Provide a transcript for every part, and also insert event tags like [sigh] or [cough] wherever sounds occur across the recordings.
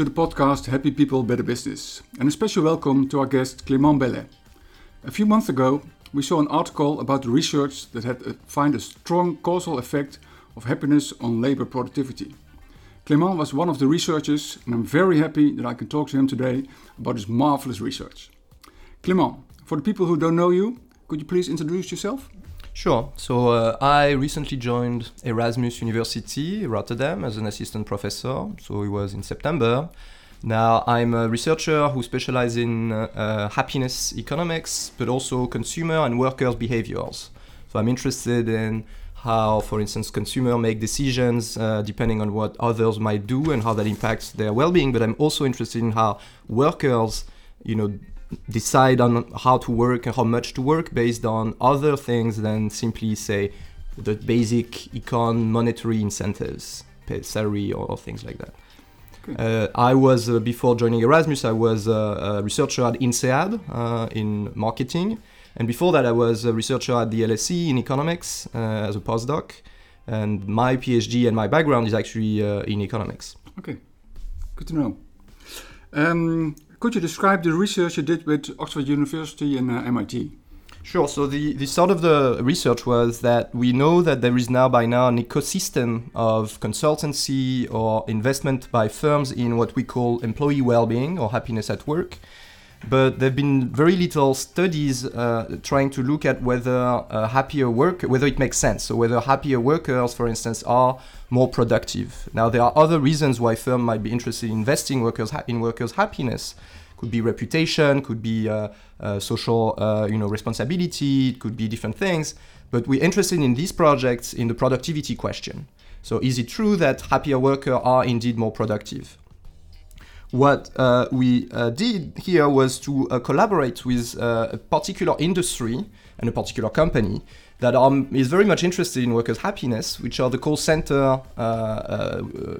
To the podcast Happy People Better Business, and a special welcome to our guest Clément Bellet. A few months ago, we saw an article about the research that had uh, found a strong causal effect of happiness on labor productivity. Clément was one of the researchers, and I'm very happy that I can talk to him today about his marvelous research. Clément, for the people who don't know you, could you please introduce yourself? Sure. So uh, I recently joined Erasmus University Rotterdam as an assistant professor. So it was in September. Now I'm a researcher who specializes in uh, uh, happiness economics, but also consumer and workers' behaviors. So I'm interested in how, for instance, consumers make decisions uh, depending on what others might do and how that impacts their well-being. But I'm also interested in how workers, you know, decide on how to work and how much to work based on other things than simply say the basic econ monetary incentives, pay salary or, or things like that. Uh, I was uh, before joining Erasmus, I was uh, a researcher at INSEAD uh, in marketing, and before that, I was a researcher at the LSE in economics uh, as a postdoc. And my PhD and my background is actually uh, in economics. Okay, good to know. Um, could you describe the research you did with Oxford University and uh, MIT? Sure. So the, the start of the research was that we know that there is now by now an ecosystem of consultancy or investment by firms in what we call employee well-being or happiness at work. But there have been very little studies uh, trying to look at whether happier work, whether it makes sense. So whether happier workers, for instance, are more productive. Now there are other reasons why firms might be interested in investing workers in workers' happiness could be reputation, could be uh, uh, social, uh, you know, responsibility. It could be different things. But we're interested in these projects in the productivity question. So is it true that happier workers are indeed more productive? What uh, we uh, did here was to uh, collaborate with a particular industry and a particular company that are, is very much interested in workers' happiness, which are the call center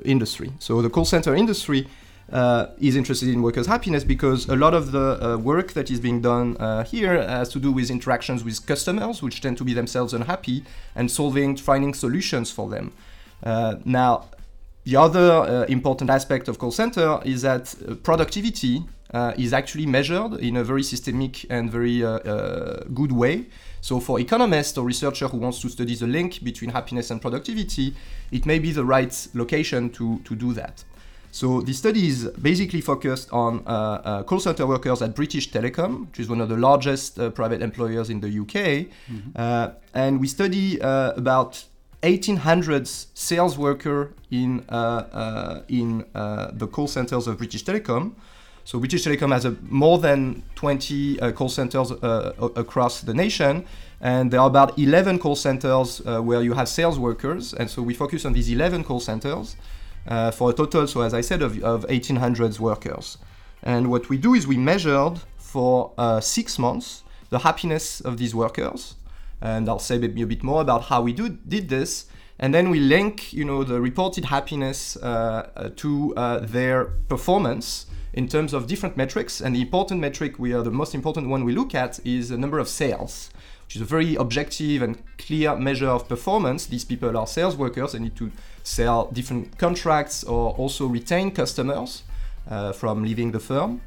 industry. So the call center industry uh, is interested in workers' happiness because a lot of the uh, work that is being done uh, here has to do with interactions with customers, which tend to be themselves unhappy, and solving, finding solutions for them. Uh, now, the other uh, important aspect of call center is that uh, productivity is actually measured in a very systemic and very good way. So, for economists or researcher who wants to study the link between happiness and productivity, it may be the right location to, to do that. So the study is basically focused on uh, uh, call center workers at British Telecom, which is one of the largest uh, private employers in the UK. Mm-hmm. Uh, and we study uh, about 1,800 sales workers in, uh, in the call centers of British Telecom. So British Telecom has a, more than 20 call centers across the nation. And there are about 11 call centers where you have sales workers. And so we focus on these 11 call centers uh, for a total, so as I said, of, of 1,800 workers. And what we do is we measured for uh, six months the happiness of these workers. And I'll say a bit more about how we do, did this. And then we link, you know, the reported happiness uh, uh to uh, their performance in terms of different metrics. And the important metric, we are the most important one we look at, is the number of sales which is a very objective and clear measure of performance. These people are sales workers. They need to sell different contracts or also retain customers uh, from leaving the firm.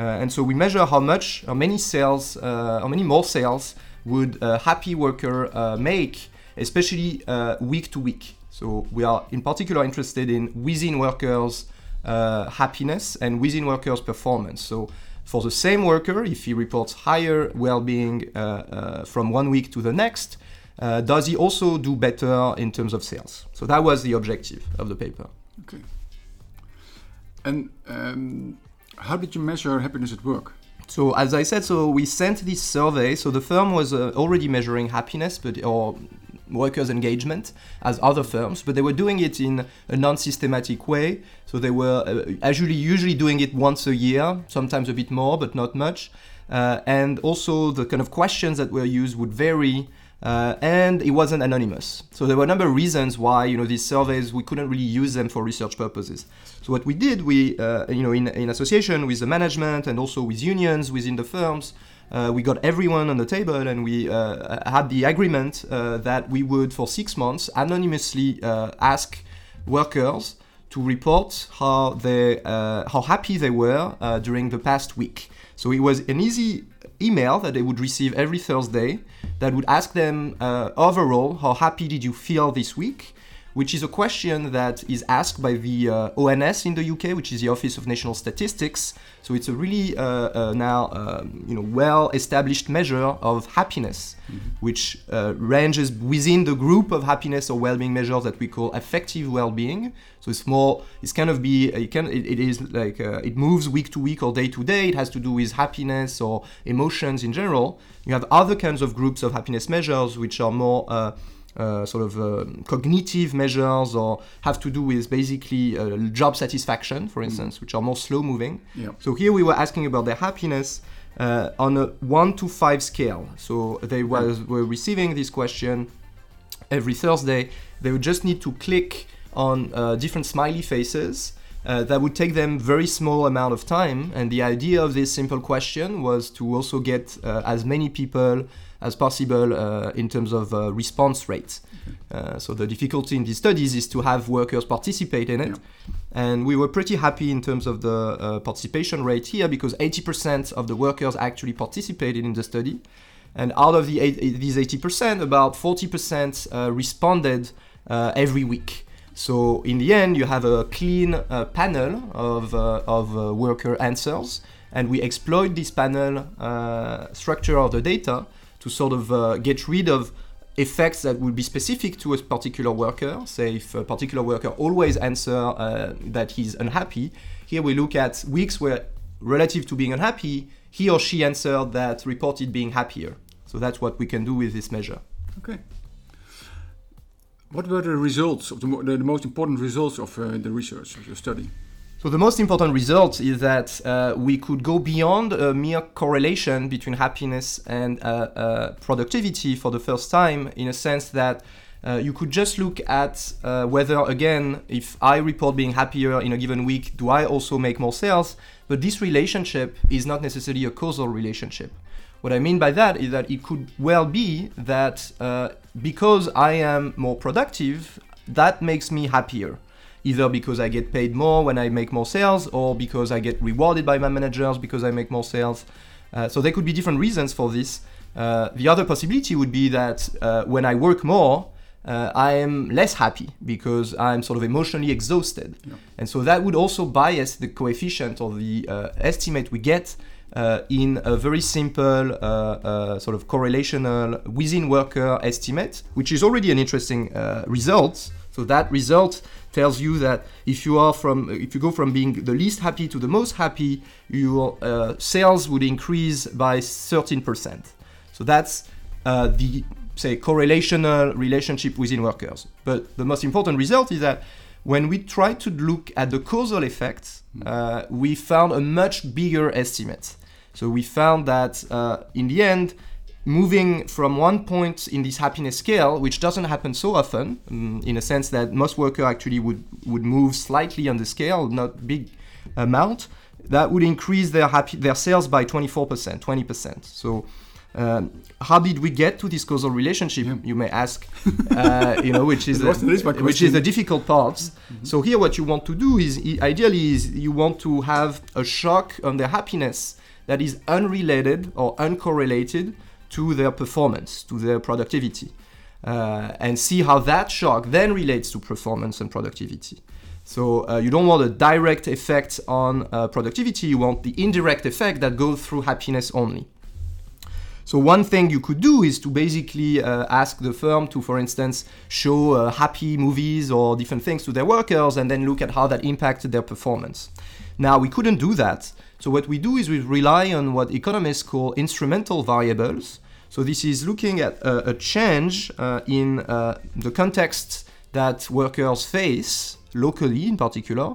Uh, and so we measure how much, how many sales, uh, how many more sales would a happy worker uh, make, especially uh, week to week. So we are in particular interested in within workers' uh, happiness and within workers' performance. So for the same worker, if he reports higher well-being uh, uh, from one week to the next, uh, does he also do better in terms of sales? So that was the objective of the paper. Okay. And um, how did you measure happiness at work? So as I said, so we sent this survey. So the firm was uh, already measuring happiness, but or workers' engagement as other firms, but they were doing it in a non-systematic way. So they were uh, usually usually doing it once a year, sometimes a bit more, but not much. Uh, and also the kind of questions that were used would vary. Uh, and it wasn't anonymous. So there were a number of reasons why you know these surveys we couldn't really use them for research purposes. So what we did, we uh, you know in, in association with the management and also with unions within the firms, uh, we got everyone on the table and we uh, had the agreement uh, that we would, for six months, anonymously uh, ask workers to report how they uh, how happy they were uh, during the past week. So it was an easy email that they would receive every Thursday that would ask them uh, overall how happy did you feel this week which is a question that is asked by the uh, ONS in the UK, which is the Office of National Statistics. So it's a really uh, uh, now um, you know well-established measure of happiness, mm-hmm. which uh, ranges within the group of happiness or well-being measures that we call affective well-being. So it's more, it's kind of be, it can, it, it is like uh, it moves week to week or day to day. It has to do with happiness or emotions in general. You have other kinds of groups of happiness measures which are more uh, uh, sort of uh, cognitive measures or have to do with basically uh, job satisfaction, for mm. instance, mm. which are more slow moving. Yeah. So here we were asking about their happiness uh, on a one to five scale. So they was, were receiving this question every Thursday. They would just need to click on uh, different smiley faces. Uh, that would take them very small amount of time and the idea of this simple question was to also get as many people as possible uh, in terms of uh, response rates. Uh, so the difficulty in these studies is to have workers participate in it. Yeah. And we were pretty happy in terms of the uh, participation rate here because 80% of the workers actually participated in the study. And out of the eight, these 80%, about 40% uh, responded uh, every week. So in the end, you have a clean uh, panel of, uh, of worker answers, and we exploit this panel structure of the data to sort of uh, get rid of effects that would be specific to a particular worker. Say if a particular worker always answer uh, that he's unhappy, here we look at weeks where relative to being unhappy, he or she answered that reported being happier. So that's what we can do with this measure. Okay. What were the results of the, the, the most important results of uh, the research of your study? So the most important result is that uh, we could go beyond a mere correlation between happiness and uh, uh, productivity for the first time, in a sense that uh, you could just look at uh, whether, again, if I report being happier in a given week, do I also make more sales? But this relationship is not necessarily a causal relationship. What I mean by that is that it could well be that uh, because I am more productive, that makes me happier either because I get paid more when I make more sales or because I get rewarded by my managers because I make more sales. Uh, so there could be different reasons for this. Uh, the other possibility would be that uh, when I work more, uh, I am less happy because I'm sort of emotionally exhausted. Yeah. And so that would also bias the coefficient or the uh, estimate we get uh, in a very simple uh, uh, sort of correlational within worker estimate, which is already an interesting result. So that result tells you that if you are from if you go from being the least happy to the most happy, your uh, sales would increase by 13%. So that's uh, the say correlational relationship within workers. But the most important result is that when we try to look at the causal effects, hmm. uh, we found a much bigger estimate. So we found that uh, in the end, moving from one point in this happiness scale, which doesn't happen so often, um, in a sense that most workers actually would, would move slightly on the scale, not big amount, that would increase their happy their sales by 24%, 20%. So um, how did we get to this causal relationship? Yeah. You may ask, uh, you know, which [laughs] is a, which is the difficult part. Mm-hmm. So here, what you want to do is ideally is you want to have a shock on their happiness that is unrelated or uncorrelated to their performance, to their productivity, uh, and see how that shock then relates to performance and productivity. So uh, you don't want a direct effect on uh, productivity, you want the indirect effect that goes through happiness only. So one thing you could do is to basically uh, ask the firm to, for instance, show uh, happy movies or different things to their workers and then look at how that impacted their performance. Now we couldn't do that so what we do is we rely on what economists call instrumental variables. So this is looking at a, a change uh, in uh, the context that workers face locally, in particular,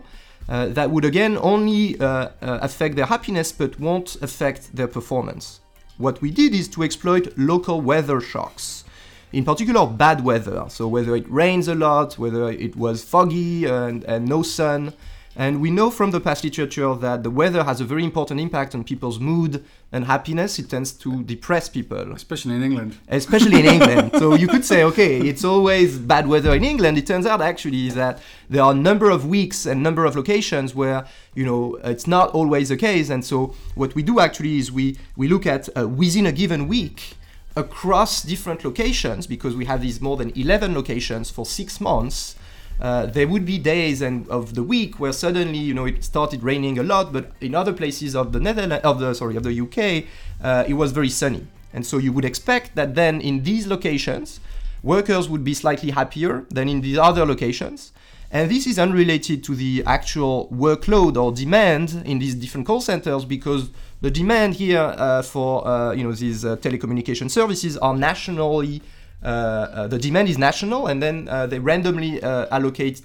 uh, that would again only uh, uh, affect their happiness but won't affect their performance. What we did is to exploit local weather shocks, in particular bad weather. So whether it rains a lot, whether it was foggy and, and no sun, And we know from the past literature that the weather has a very important impact on people's mood and happiness. It tends to depress people. Especially in England. Especially in England. [laughs] So you could say, okay, it's always bad weather in England. It turns out actually that there are a number of weeks and number of locations where, you know, it's not always the case. And so what we do actually is we, we look at uh, within a given week across different locations because we have these more than 11 locations for six months uh, there would be days and of the week where suddenly you know it started raining a lot, but in other places of the Netherlands, of the sorry of the UK, uh, it was very sunny, and so you would expect that then in these locations, workers would be slightly happier than in these other locations. And this is unrelated to the actual workload or demand in these different call centers because the demand here uh, for uh, you know these uh, telecommunication services are nationally the demand is national, and then uh, they randomly allocate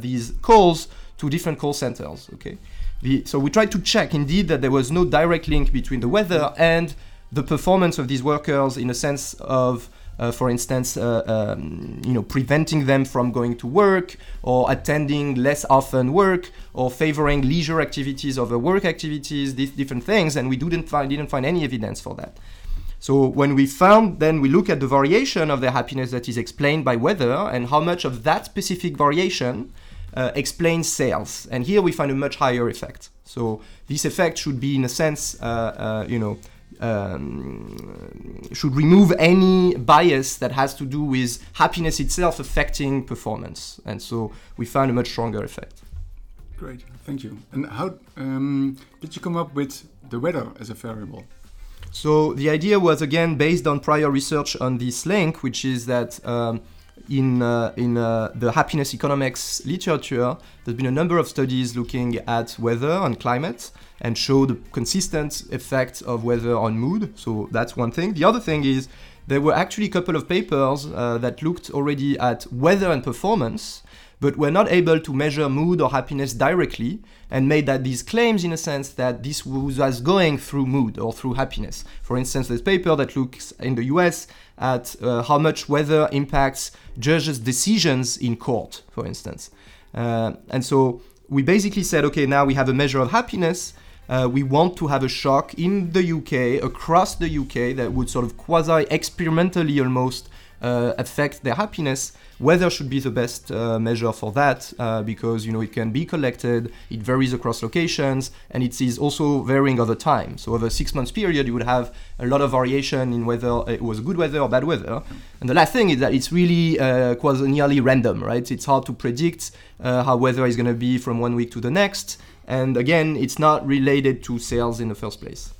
these calls to different call centers. Okay, the, so we tried to check indeed that there was no direct link between the weather and the performance of these workers in a sense of uh, for instance, uh, um, you know, preventing them from going to work or attending less often work or favoring leisure activities over work activities, these different things, and we didn't find didn't find any evidence for that. So when we found, then we look at the variation of their happiness that is explained by weather and how much of that specific variation uh, explains sales. And here we find a much higher effect. So this effect should be, in a sense, uh, uh, you know, um, should remove any bias that has to do with happiness itself affecting performance. And so we found a much stronger effect. Great, thank you. And how um, did you come up with the weather as a variable? So the idea was again based on prior research on this link, which is that um, in uh, in uh, the happiness economics literature, there's been a number of studies looking at weather and climate and show the consistent effect of weather on mood. So that's one thing. The other thing is there were actually a couple of papers uh, that looked already at weather and performance but were not able to measure mood or happiness directly and made that these claims in a sense that this was going through mood or through happiness. For instance, this paper that looks in the US at uh, how much weather impacts judges' decisions in court, for instance. Uh, and so we basically said, okay, now we have a measure of happiness. Uh, we want to have a shock in the UK, across the UK, that would sort of quasi experimentally almost uh, affect their happiness. Weather should be the best uh, measure for that uh, because you know it can be collected it varies across locations and it is also varying over time. So over a six months period you would have a lot of variation in whether it was good weather or bad weather. And the last thing is that it's really uh, quasi nearly random right? It's hard to predict uh, how weather is going to be from one week to the next and again it's not related to sales in the first place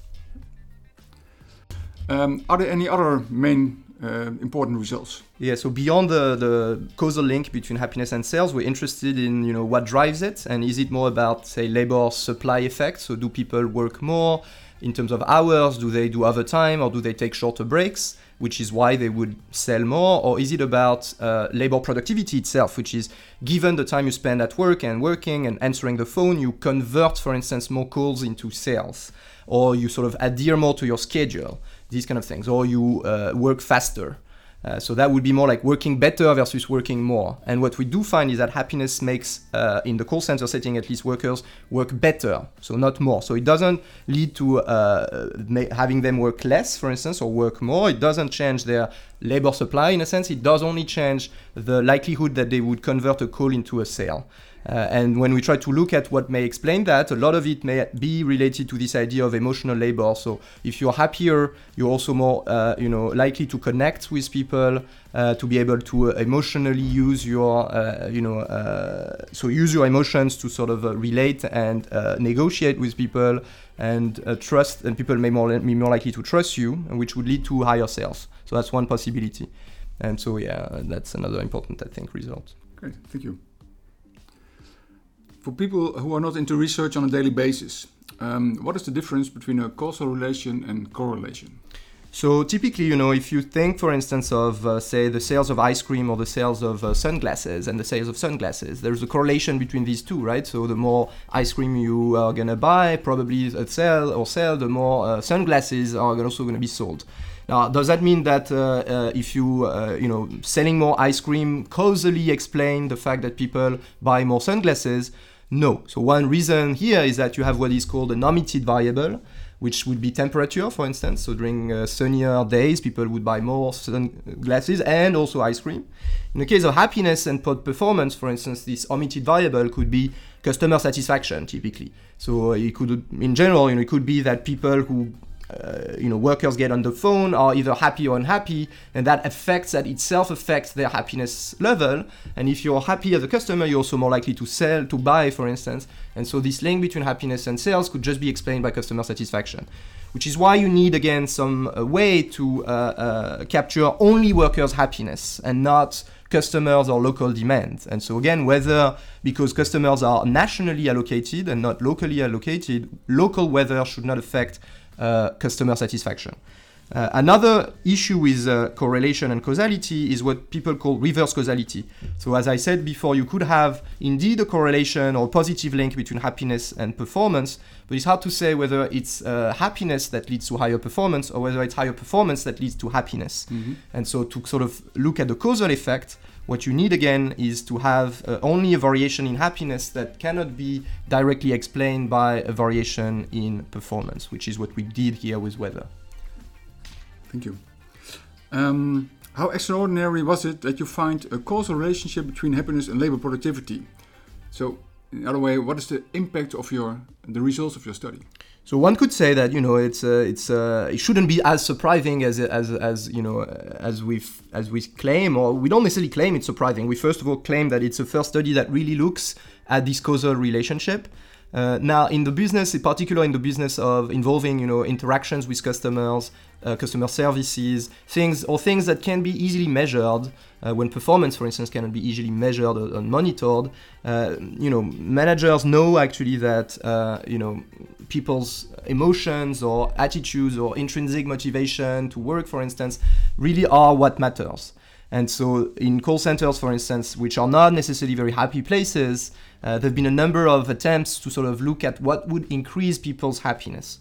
um, are there any other main uh, important results. Yeah, so beyond the, the causal link between happiness and sales, we're interested in you know what drives it, and is it more about say labor supply effect? So do people work more in terms of hours? Do they do overtime, or do they take shorter breaks? Which is why they would sell more, or is it about uh, labor productivity itself, which is given the time you spend at work and working and answering the phone, you convert, for instance, more calls into sales, or you sort of adhere more to your schedule? These kind of things, or you uh, work faster. Uh, so that would be more like working better versus working more. And what we do find is that happiness makes, uh, in the call center setting at least, workers work better, so not more. So it doesn't lead to uh, having them work less, for instance, or work more. It doesn't change their labor supply in a sense. It does only change the likelihood that they would convert a call into a sale. Uh, and when we try to look at what may explain that, a lot of it may be related to this idea of emotional labor. So if you're happier, you're also more, uh, you know, likely to connect with people, uh, to be able to uh, emotionally use your, uh, you know, uh, so use your emotions to sort of relate and negotiate with people and trust, and people may more, be more likely to trust you, which would lead to higher sales. So that's one possibility. And so yeah, that's another important, I think, result. Great, thank you for people who are not into research on a daily basis, um, what is the difference between a causal relation and correlation? So typically, you know, if you think, for instance, of uh, say the sales of ice cream or the sales of uh, sunglasses and the sales of sunglasses, there's a correlation between these two, right? So the more ice cream you are gonna buy, probably sell or sell, the more uh, sunglasses are also gonna be sold. Now, does that mean that uh, uh, if you, uh, you know, selling more ice cream causally explain the fact that people buy more sunglasses? No. So one reason here is that you have what is called an omitted variable, which would be temperature, for instance. So during uh, sunnier days, people would buy more sunglasses and also ice cream. In the case of happiness and performance, for instance, this omitted variable could be customer satisfaction, typically. So it could, in general, you know, it could be that people who uh, you know workers get on the phone are either happy or unhappy and that affects that itself affects their happiness level. And if you're happy as a customer you're also more likely to sell to buy for instance. And so this link between happiness and sales could just be explained by customer satisfaction which is why you need again some uh, way to uh, uh capture only workers happiness and not customers or local demand. And so again whether because customers are nationally allocated and not locally allocated local weather should not affect customer satisfaction. Uh, another issue with uh, correlation and causality is what people call reverse causality. So, as I said before, you could have indeed a correlation or positive link between happiness and performance, but it's hard to say whether it's uh, happiness that leads to higher performance or whether it's higher performance that leads to happiness. Mm-hmm. And so, to sort of look at the causal effect, what you need again is to have uh, only a variation in happiness that cannot be directly explained by a variation in performance, which is what we did here with weather. Thank you. Um, how extraordinary was it that you find a causal relationship between happiness and labor productivity? So, in other way, what is the impact of your the results of your study? So one could say that you know it's uh, it's uh, it shouldn't be as surprising as as as you know as we as we claim or we don't necessarily claim it's surprising. We first of all claim that it's a first study that really looks at this causal relationship. Uh, now, in the business, in particular in the business of involving, you know, interactions with customers, uh, customer services, things or things that can be easily measured, uh, when performance, for instance, cannot be easily measured or, or monitored. Uh, you know, managers know actually that, uh, you know, people's emotions or attitudes or intrinsic motivation to work, for instance, really are what matters. And so, in call centers, for instance, which are not necessarily very happy places, uh, there have been a number of attempts to sort of look at what would increase people's happiness.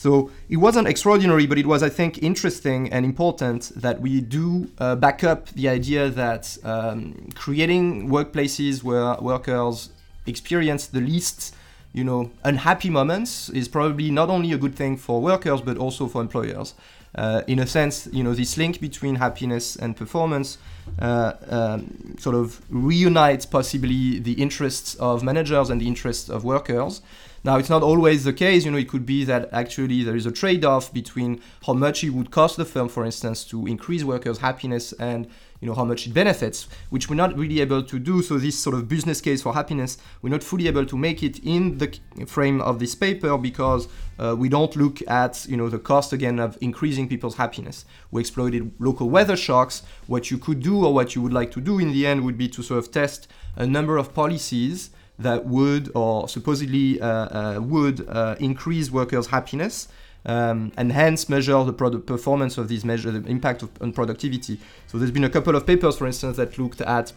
So it wasn't extraordinary, but it was, I think, interesting and important that we do uh, back up the idea that um, creating workplaces where workers experience the least you know, unhappy moments is probably not only a good thing for workers but also for employers. Uh, in a sense, you know, this link between happiness and performance uh, um, sort of reunites possibly the interests of managers and the interests of workers. Now, it's not always the case. You know, it could be that actually there is a trade-off between how much it would cost the firm, for instance, to increase workers' happiness and you know how much it benefits, which we're not really able to do. So this sort of business case for happiness, we're not fully able to make it in the frame of this paper because uh, we don't look at you know the cost again of increasing people's happiness. We exploited local weather shocks. What you could do or what you would like to do in the end would be to sort of test a number of policies that would or supposedly uh, uh, would uh, increase workers' happiness um, and hence measure the product performance of these measures, the impact of, on productivity. So there's been a couple of papers, for instance, that looked at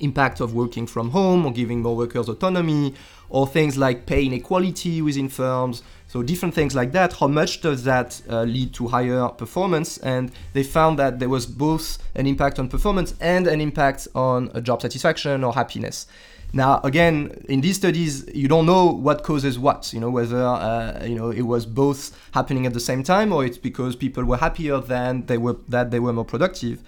impact of working from home or giving more workers autonomy or things like pay inequality within firms. So different things like that. How much does that uh, lead to higher performance? And they found that there was both an impact on performance and an impact on uh, job satisfaction or happiness now, again, in these studies, you don't know what causes what. You know whether uh, you know it was both happening at the same time, or it's because people were happier than they were that they were more productive.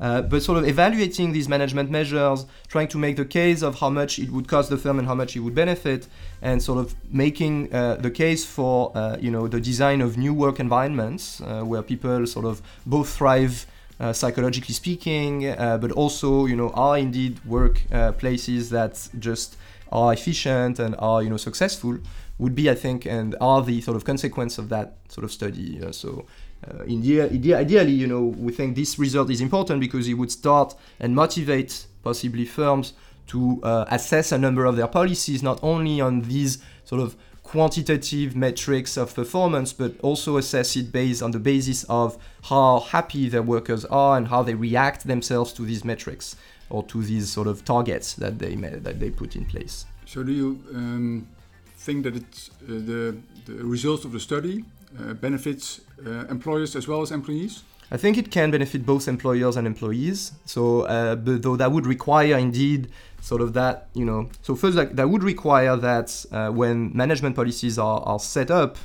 Uh, but sort of evaluating these management measures, trying to make the case of how much it would cost the firm and how much it would benefit, and sort of making uh, the case for uh, you know the design of new work environments uh, where people sort of both thrive psychologically speaking, uh, but also you know are indeed work uh, places that just are efficient and are you know successful would be I think and are the sort of consequence of that sort of study. Uh, so. Uh, ideally, you know, we think this result is important because it would start and motivate possibly firms to uh, assess a number of their policies, not only on these sort of quantitative metrics of performance, but also assess it based on the basis of how happy their workers are and how they react themselves to these metrics or to these sort of targets that they that they put in place. So, do you um, think that it's uh, the the results of the study uh, benefits uh, employers as well as employees? I think it can benefit both employers and employees. So, uh, but though that would require indeed sort of that, you know, so first that, that would require that uh, when management policies are, are set up,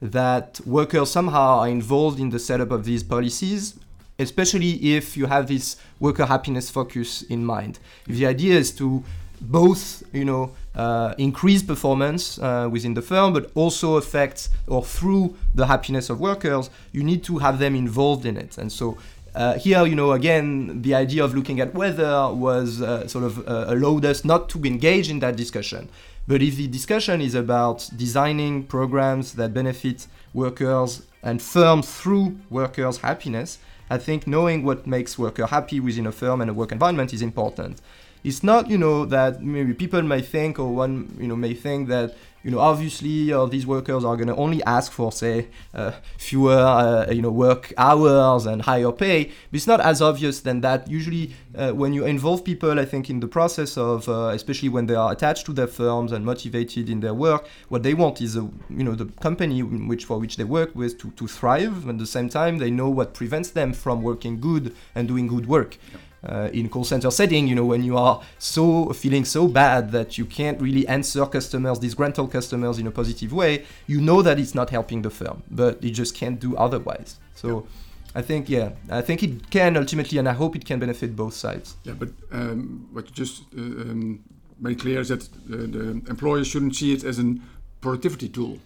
that workers somehow are involved in the setup of these policies, especially if you have this worker happiness focus in mind. If the idea is to both, you know, uh, increase performance uh, within the firm, but also affect or through the happiness of workers, you need to have them involved in it. And so uh, here, you know, again, the idea of looking at weather was uh, sort of uh, allowed us not to engage in that discussion. But if the discussion is about designing programs that benefit workers and firms through workers' happiness, I think knowing what makes worker happy within a firm and a work environment is important it's not you know that maybe people may think or one you know may think that you know obviously uh, these workers are going to only ask for say uh, fewer uh, you know work hours and higher pay. But it's not as obvious than that. Usually uh, when you involve people i think in the process of uh, especially when they are attached to their firms and motivated in their work what they want is a you know the company which for which they work with to, to thrive. And at the same time they know what prevents them from working good and doing good work. Yeah uh, in call center setting, you know, when you are so feeling so bad that you can't really answer customers, disgruntled customers in a positive way, you know that it's not helping the firm, but you just can't do otherwise. So. Yeah. I think yeah, I think it can ultimately, and I hope it can benefit both sides. Yeah, but um, what you just uh, um, made clear is that the, the employer shouldn't see it as a productivity tool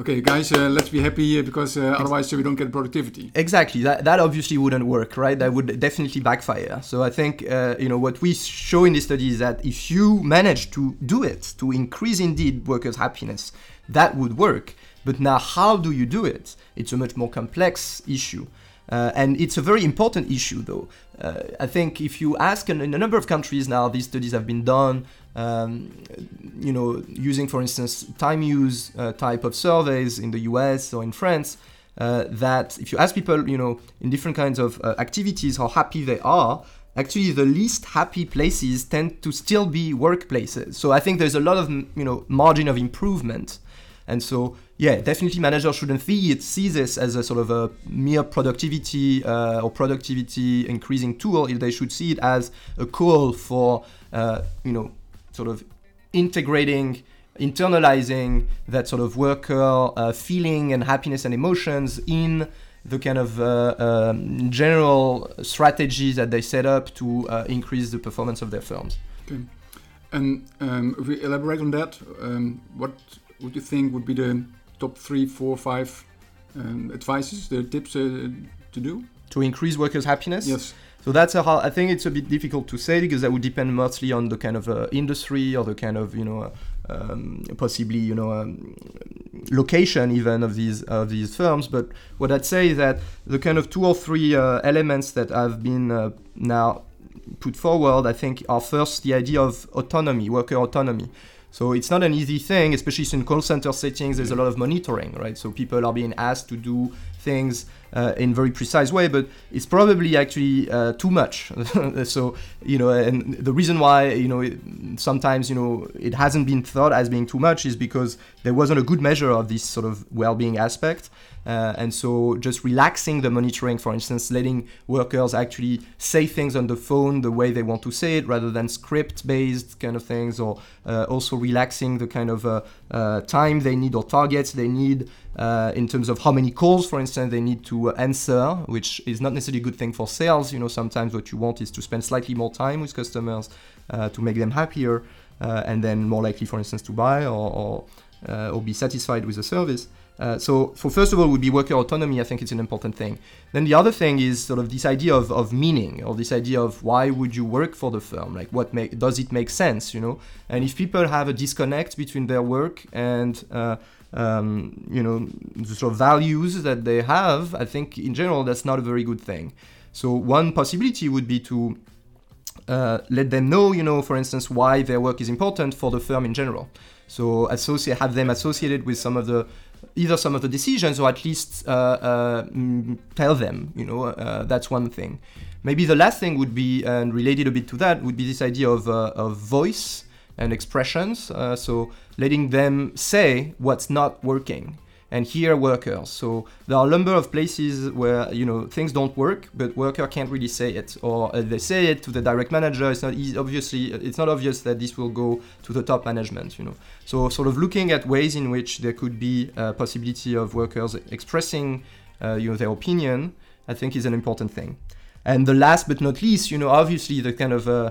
okay, guys, uh, let's be happy because uh, otherwise we don't get productivity. Exactly. That, that obviously wouldn't work, right? That would definitely backfire. So I think uh, you know what we show in this study is that if you manage to do it to increase indeed workers' happiness, that would work. But now, how do you do it? It's a much more complex issue. Uh, and it's a very important issue, though. Uh, I think if you ask in, in, a number of countries now, these studies have been done. Um, you know, using, for instance, time use uh, type of surveys in the U.S. or in France. Uh, that if you ask people, you know, in different kinds of uh, activities, how happy they are, actually the least happy places tend to still be workplaces. So I think there's a lot of you know margin of improvement, and so yeah, definitely managers shouldn't see it see this as a sort of a mere productivity uh, or productivity increasing tool. They should see it as a call for uh, you know sort of integrating internalizing that sort of worker uh, feeling and happiness and emotions in the kind of uh, um, general strategies that they set up to uh, increase the performance of their firms. Okay. And um, if we elaborate on that, um, what would you think would be the top three, four, five um, advices, the tips uh, to do? To increase workers' happiness? Yes. So that's a hard, I think it's a bit difficult to say because that would depend mostly on the kind of uh, industry or the kind of you know um, possibly you know um, location even of these of these firms. But what I'd say is that the kind of two or three uh, elements that have been uh, now put forward, I think, are first the idea of autonomy, worker autonomy. So it's not an easy thing, especially in call center settings. There's a lot of monitoring, right? So people are being asked to do things uh, in very precise way, but it's probably actually uh, too much. [laughs] so you know, and the reason why you know it, sometimes you know it hasn't been thought as being too much is because there wasn't a good measure of this sort of well-being aspect. Uh, and so just relaxing the monitoring, for instance, letting workers actually say things on the phone the way they want to say it rather than script based kind of things, or uh, also relaxing the kind of uh, uh time they need or targets they need uh, in terms of how many calls, for instance, they need to answer, which is not necessarily a good thing for sales. You know, sometimes what you want is to spend slightly more time with customers uh, to make them happier and then more likely, for instance, to buy or, or, or be satisfied with the service. Uh, so, for first of all, would be worker autonomy. I think it's an important thing. Then the other thing is sort of this idea of, of meaning, or this idea of why would you work for the firm? Like, what make, does it make sense? You know, and if people have a disconnect between their work and uh, um, you know the sort of values that they have, I think in general that's not a very good thing. So one possibility would be to uh, let them know, you know, for instance, why their work is important for the firm in general. So associate, have them associated with some of the either some of the decisions or at least uh, uh, tell them. You know, uh, that's one thing. Maybe the last thing would be, and related a bit to that, would be this idea of, of voice and expressions. So letting them say what's not working. And here workers. So there are a number of places where you know things don't work, but worker can't really say it, or uh, they say it to the direct manager. It's not easy, obviously it's not obvious that this will go to the top management. You know, so sort of looking at ways in which there could be a possibility of workers expressing uh, you know their opinion, I think is an important thing. And the last but not least, you know, obviously the kind of uh,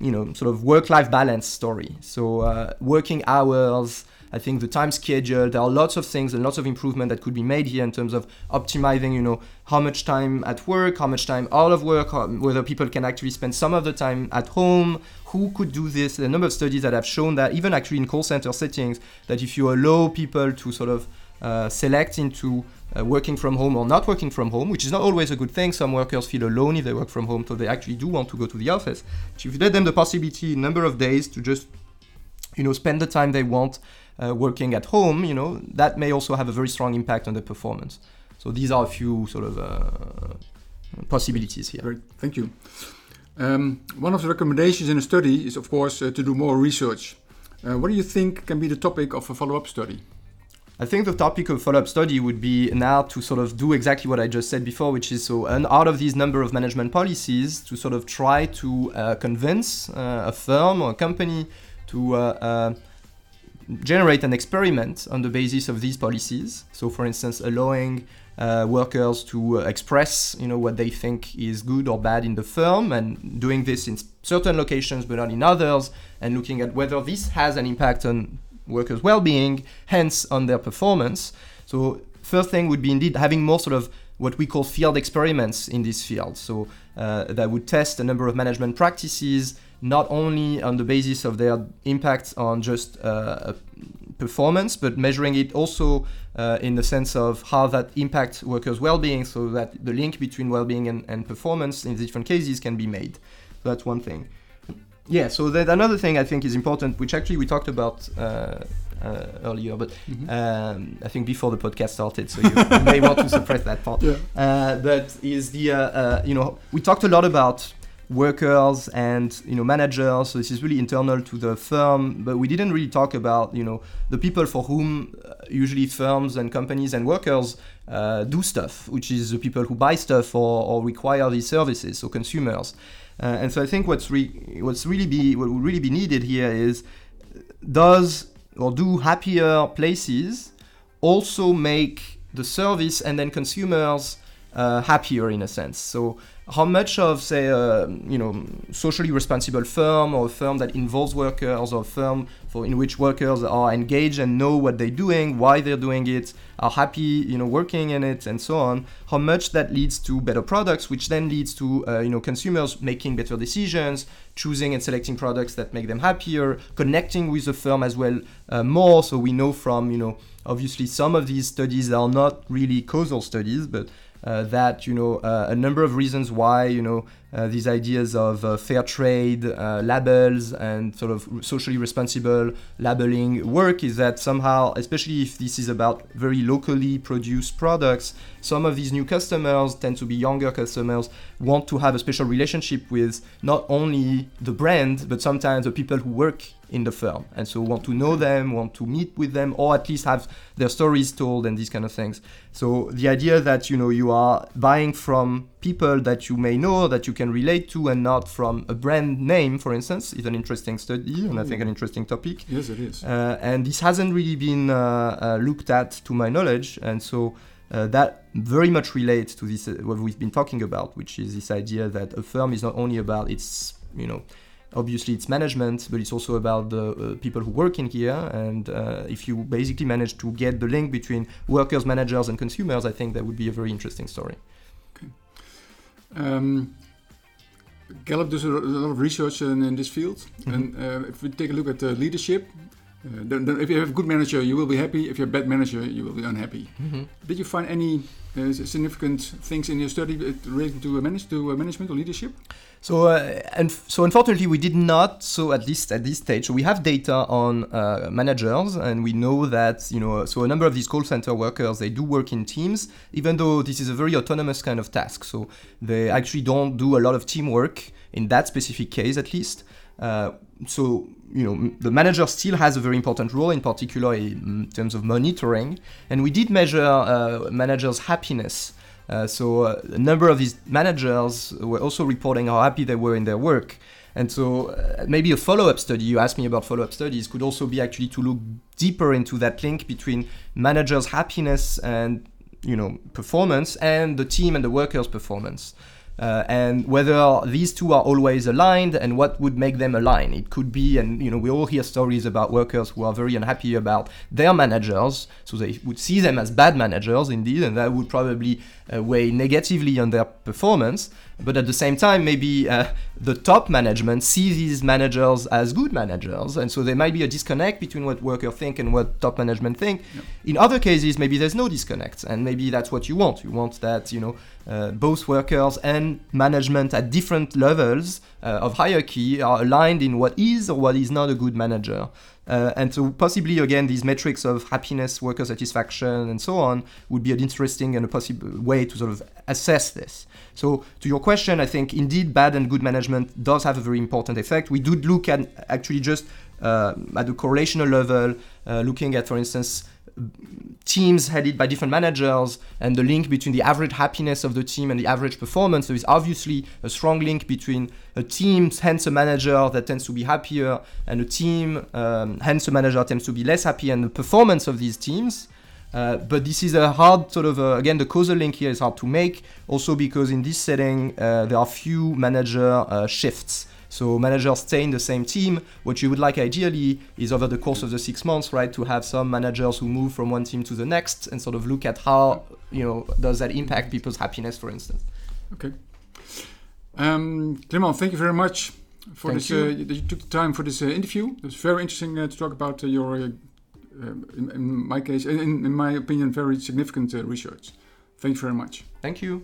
you know sort of work-life balance story. So uh, working hours I think the time schedule, there are lots of things and lots of improvement that could be made here in terms of optimizing, you know, how much time at work, how much time out of work, whether people can actually spend some of the time at home, who could do this. A number of studies that have shown that even actually in call center settings, that if you allow people to sort of uh, select into uh, working from home or not working from home, which is not always a good thing. Some workers feel alone if they work from home, so they actually do want to go to the office. If you let them the possibility, number of days to just, you know, spend the time they want uh, working at home, you know, that may also have a very strong impact on the performance. So these are a few sort of uh, possibilities here. Great, thank you. Um, one of the recommendations in a study is, of course, uh, to do more research. Uh, what do you think can be the topic of a follow-up study? I think the topic of follow-up study would be now to sort of do exactly what I just said before, which is so, and out of these number of management policies, to sort of try to uh, convince uh, a firm or a company to uh, generate an experiment on the basis of these policies. So, for instance, allowing uh, workers to uh, express, you know, what they think is good or bad in the firm, and doing this in certain locations but not in others, and looking at whether this has an impact on workers' well-being, hence on their performance. So, first thing would be indeed having more sort of what we call field experiments in this field. So uh, that would test a number of management practices not only on the basis of their impact on just uh, performance, but measuring it also uh, in the sense of how that impacts workers' well-being, so that the link between well-being and, and performance in different cases can be made. So that's one thing. Yeah. So that another thing I think is important, which actually we talked about. Uh, uh, earlier, but mm-hmm. um, I think before the podcast started, so you, you may want to [laughs] suppress that part. Yeah. Uh, but is the uh, uh, you know we talked a lot about workers and you know managers. So this is really internal to the firm but we didn't really talk about you know the people for whom uh, usually firms and companies and workers uh, do stuff which is the people who buy stuff or, or require these services so consumers. Uh, and so i think what's re- what's really be what would really be needed here is does or do happier places also make the service and then consumers uh, happier in a sense? So how much of say a you know socially responsible firm or a firm that involves workers or a firm for in which workers are engaged and know what they're doing why they're doing it are happy you know working in it and so on how much that leads to better products which then leads to uh, you know consumers making better decisions choosing and selecting products that make them happier connecting with the firm as well uh, more. So we know from you know obviously some of these studies are not really causal studies but uh, that you know uh, a number of reasons why you know uh, these ideas of uh, fair trade uh, labels and sort of socially responsible labeling work is that somehow especially if this is about very locally produced products some of these new customers tend to be younger customers want to have a special relationship with not only the brand but sometimes the people who work in the firm. And so want to know them want to meet with them or at least have their stories told and these kind of things. So the idea that you know you are buying from people that you may know that you can relate to and not from a brand name for instance is an interesting study and i think an interesting topic yes it is uh, and this hasn't really been uh, uh, looked at to my knowledge and so uh, that very much relates to this uh, what we've been talking about which is this idea that a firm is not only about its you know obviously it's management, but it's also about the uh, people who work in here. And uh, if you basically manage to get the link between workers, managers, and consumers, I think that would be a very interesting story. Okay. Um, Gallup does a lot of research in, in this field, mm-hmm. and uh, if we take a look at leadership, uh, then, then if you have a good manager, you will be happy. If you're a bad manager, you will be unhappy. Mm-hmm. Did you find any uh, significant things in your study related to, manage, to management or leadership? So, uh, and so unfortunately, we did not. So at least at this stage, so we have data on uh, managers, and we know that you know. So a number of these call center workers they do work in teams, even though this is a very autonomous kind of task. So they actually don't do a lot of teamwork in that specific case, at least. Uh, so you know, the manager still has a very important role, in particular in terms of monitoring. And we did measure uh, managers' happiness. Uh, so uh, a number of these managers were also reporting how happy they were in their work. And so uh, maybe a follow-up study, you asked me about follow-up studies, could also be actually to look deeper into that link between managers' happiness and you know performance and the team and the workers' performance. Uh, and whether these two are always aligned and what would make them align. It could be, and you know, we all hear stories about workers who are very unhappy about their managers, so they would see them as bad managers indeed, and that would probably uh, weigh negatively on their performance. But at the same time, maybe uh, the top management see these managers as good managers, and so there might be a disconnect between what workers think and what top management think. Yep. In other cases, maybe there's no disconnect, and maybe that's what you want. You want that you know uh, both workers and management at different levels uh, of hierarchy are aligned in what is or what is not a good manager. Uh, and so possibly again these metrics of happiness, worker satisfaction, and so on would be an interesting and a possible way to sort of assess this. So to your question, I think indeed bad and good management does have a very important effect. We do look at actually just uh, at the correlational level, uh, looking at, for instance, teams headed by different managers and the link between the average happiness of the team and the average performance. There is obviously a strong link between a team, hence a manager that tends to be happier, and a team, um, hence a manager tends to be less happy, and the performance of these teams. Uh, but this is a hard sort of uh, again the causal link here is hard to make also because in this setting uh, there are few manager uh, shifts so managers stay in the same team. What you would like ideally is over the course of the six months, right, to have some managers who move from one team to the next and sort of look at how you know does that impact people's happiness, for instance. Okay. Um, Clément, thank you very much for thank this. You. Uh, you took the time for this uh, interview. It was very interesting uh, to talk about uh, your, uh, in, in, my case, in, in, my opinion, very significant uh, research. Thank you very much. Thank you.